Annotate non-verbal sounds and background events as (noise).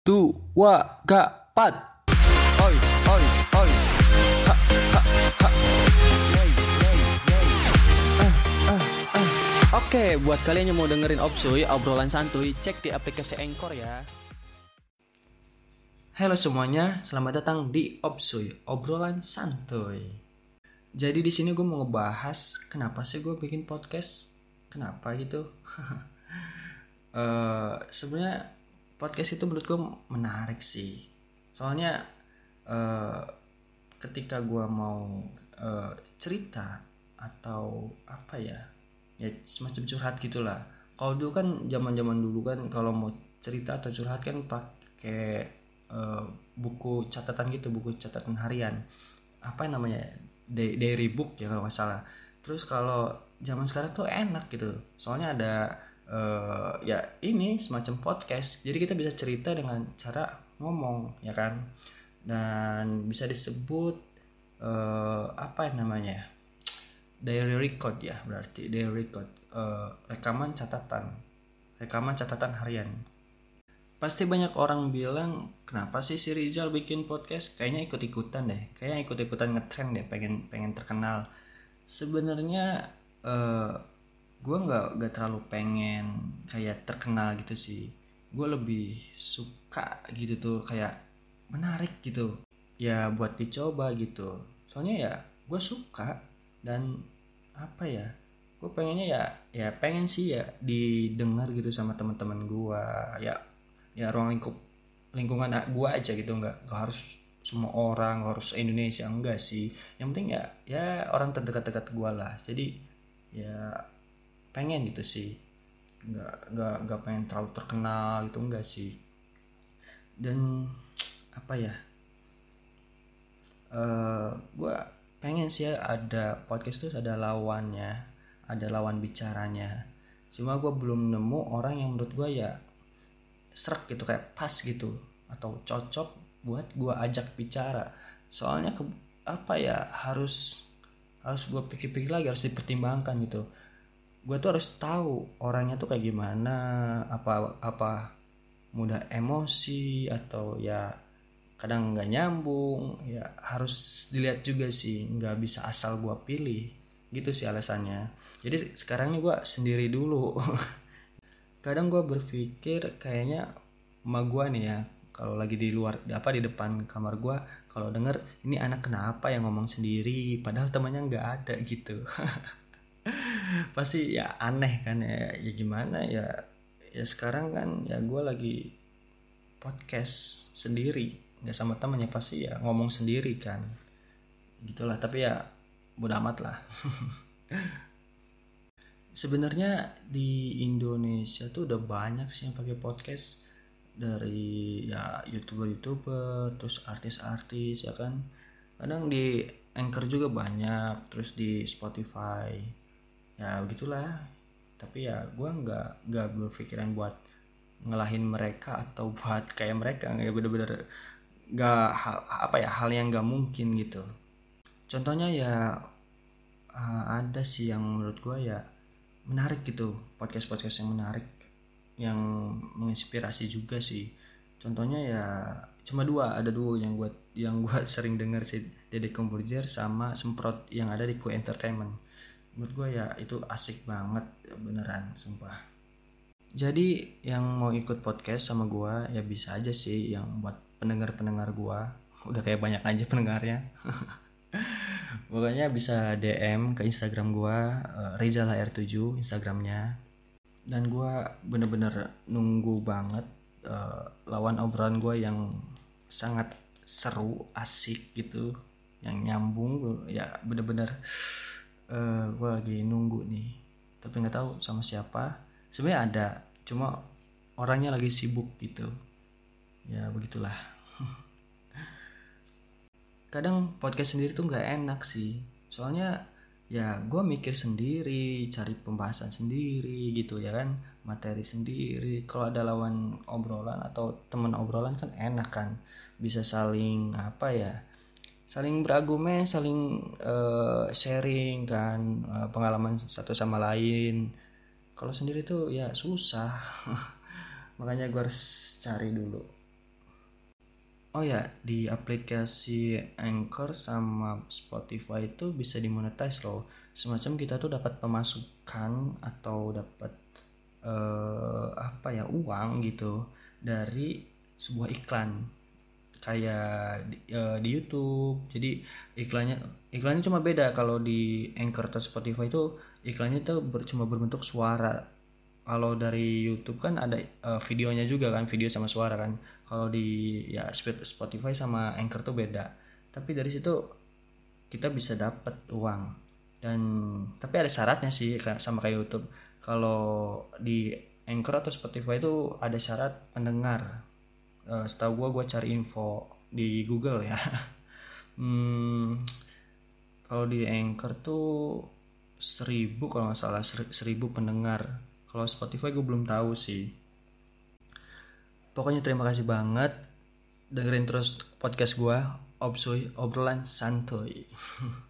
dua, gapat. Oi, oi, oi. Ha, ha, ha. Yay, yay, yay. Ah, ah, ah. Oke, buat kalian yang mau dengerin Opsuy, obrolan santuy, cek di aplikasi Anchor ya. Halo semuanya, selamat datang di Opsuy, obrolan santuy. Jadi di sini gue mau ngebahas kenapa sih gue bikin podcast, kenapa gitu. (laughs) Eh Sebenarnya podcast itu menurut gue menarik sih, soalnya eh ketika gue mau eh, cerita atau apa ya, ya semacam curhat gitulah. Kalau dulu kan zaman-zaman dulu kan kalau mau cerita atau curhat kan pakai eh, buku catatan gitu, buku catatan harian. Apa namanya? Diary book ya kalau nggak salah. Terus kalau zaman sekarang tuh enak gitu. Soalnya ada eh, ya ini semacam podcast. Jadi kita bisa cerita dengan cara ngomong ya kan. Dan bisa disebut eh, apa namanya? diary record ya berarti. Diary record. Eh, rekaman catatan. Rekaman catatan harian. Pasti banyak orang bilang kenapa sih si Rizal bikin podcast? Kayaknya ikut ikutan deh. Kayaknya ikut ikutan ngetrend deh pengen pengen terkenal. Sebenarnya eh gue nggak nggak terlalu pengen kayak terkenal gitu sih. Gue lebih suka gitu tuh kayak menarik gitu. Ya buat dicoba gitu. Soalnya ya gue suka dan apa ya gue pengennya ya ya pengen sih ya didengar gitu sama teman-teman gue ya ya ruang lingkup lingkungan gue aja gitu nggak nggak harus semua orang harus Indonesia enggak sih. Yang penting ya ya orang terdekat-dekat gue lah. Jadi ya pengen gitu sih. Nggak nggak nggak pengen terlalu terkenal gitu enggak sih. Dan apa ya? Eh gue pengen sih ada podcast tuh ada lawannya ada lawan bicaranya. Cuma gue belum nemu orang yang menurut gue ya serak gitu kayak pas gitu atau cocok buat gue ajak bicara. Soalnya ke, apa ya harus harus gue pikir-pikir lagi harus dipertimbangkan gitu gue tuh harus tahu orangnya tuh kayak gimana apa apa mudah emosi atau ya kadang nggak nyambung ya harus dilihat juga sih nggak bisa asal gue pilih gitu sih alasannya. Jadi sekarang ini gue sendiri dulu. (laughs) Kadang gue berpikir kayaknya emak gue nih ya kalau lagi di luar apa di depan kamar gue kalau denger ini anak kenapa yang ngomong sendiri padahal temannya nggak ada gitu (laughs) pasti ya aneh kan ya, ya gimana ya ya sekarang kan ya gue lagi podcast sendiri nggak sama temennya pasti ya ngomong sendiri kan. Gitulah tapi ya bodo amat lah. (laughs) Sebenarnya di Indonesia tuh udah banyak sih yang pakai podcast. Dari ya youtuber-youtuber terus artis-artis ya kan. Kadang di anchor juga banyak terus di Spotify ya begitulah. Tapi ya gue nggak nggak berpikiran buat ngelahin mereka atau (laughs) buat kayak mereka. Nggak bener-bener nggak hal- apa ya hal yang nggak mungkin gitu. Contohnya ya uh, ada sih yang menurut gue ya menarik gitu. Podcast podcast yang menarik yang menginspirasi juga sih. Contohnya ya cuma dua ada dua yang buat yang gue (laughs) sering denger sih. Deddy Komburjer sama Semprot yang ada di Ku Entertainment menurut gue ya itu asik banget beneran sumpah. Jadi yang mau ikut podcast sama gue ya bisa aja sih yang buat pendengar-pendengar gue (laughs) udah kayak banyak aja pendengarnya. (laughs) Pokoknya bisa DM ke Instagram gua eh, Rizal HR7 Instagramnya. Dan gua bener-bener nunggu banget eh, lawan obrolan gua yang sangat seru asik gitu yang nyambung ya bener-bener eh, gua lagi nunggu nih. Tapi nggak tahu sama siapa. Sebenarnya ada cuma orangnya lagi sibuk gitu. Ya begitulah. (laughs) Kadang podcast sendiri tuh nggak enak sih. Soalnya ya gue mikir sendiri cari pembahasan sendiri gitu ya kan? Materi sendiri. Kalau ada lawan obrolan atau teman obrolan kan enak kan. Bisa saling apa ya saling berargumen saling eh, sharing kan eh, pengalaman satu sama lain. Kalau sendiri tuh ya susah. (laughs) Makanya gue harus cari dulu. Oh ya di aplikasi Anchor sama Spotify itu bisa dimonetize loh. Semacam kita tuh dapat pemasukan atau dapat uh, apa ya uang gitu dari sebuah iklan kayak di, uh, di YouTube. Jadi iklannya iklannya cuma beda. Kalau di Anchor atau Spotify itu iklannya tuh ber, cuma berbentuk suara. Kalau dari YouTube kan ada uh, videonya juga kan video sama suara kan. Kalau di ya Spotify sama Anchor tuh beda. Tapi dari situ kita bisa dapat uang. Dan tapi ada syaratnya sih sama kayak YouTube. Kalau di Anchor atau Spotify itu ada syarat pendengar uh, setahu gue gue cari info di Google ya. (laughs) Hmm, kalau di Anchor tuh seribu kalau nggak salah seribu pendengar. Kalau Spotify gue belum tahu sih. Pokoknya terima kasih banget. Dengerin terus podcast gue obrolan santuy (laughs)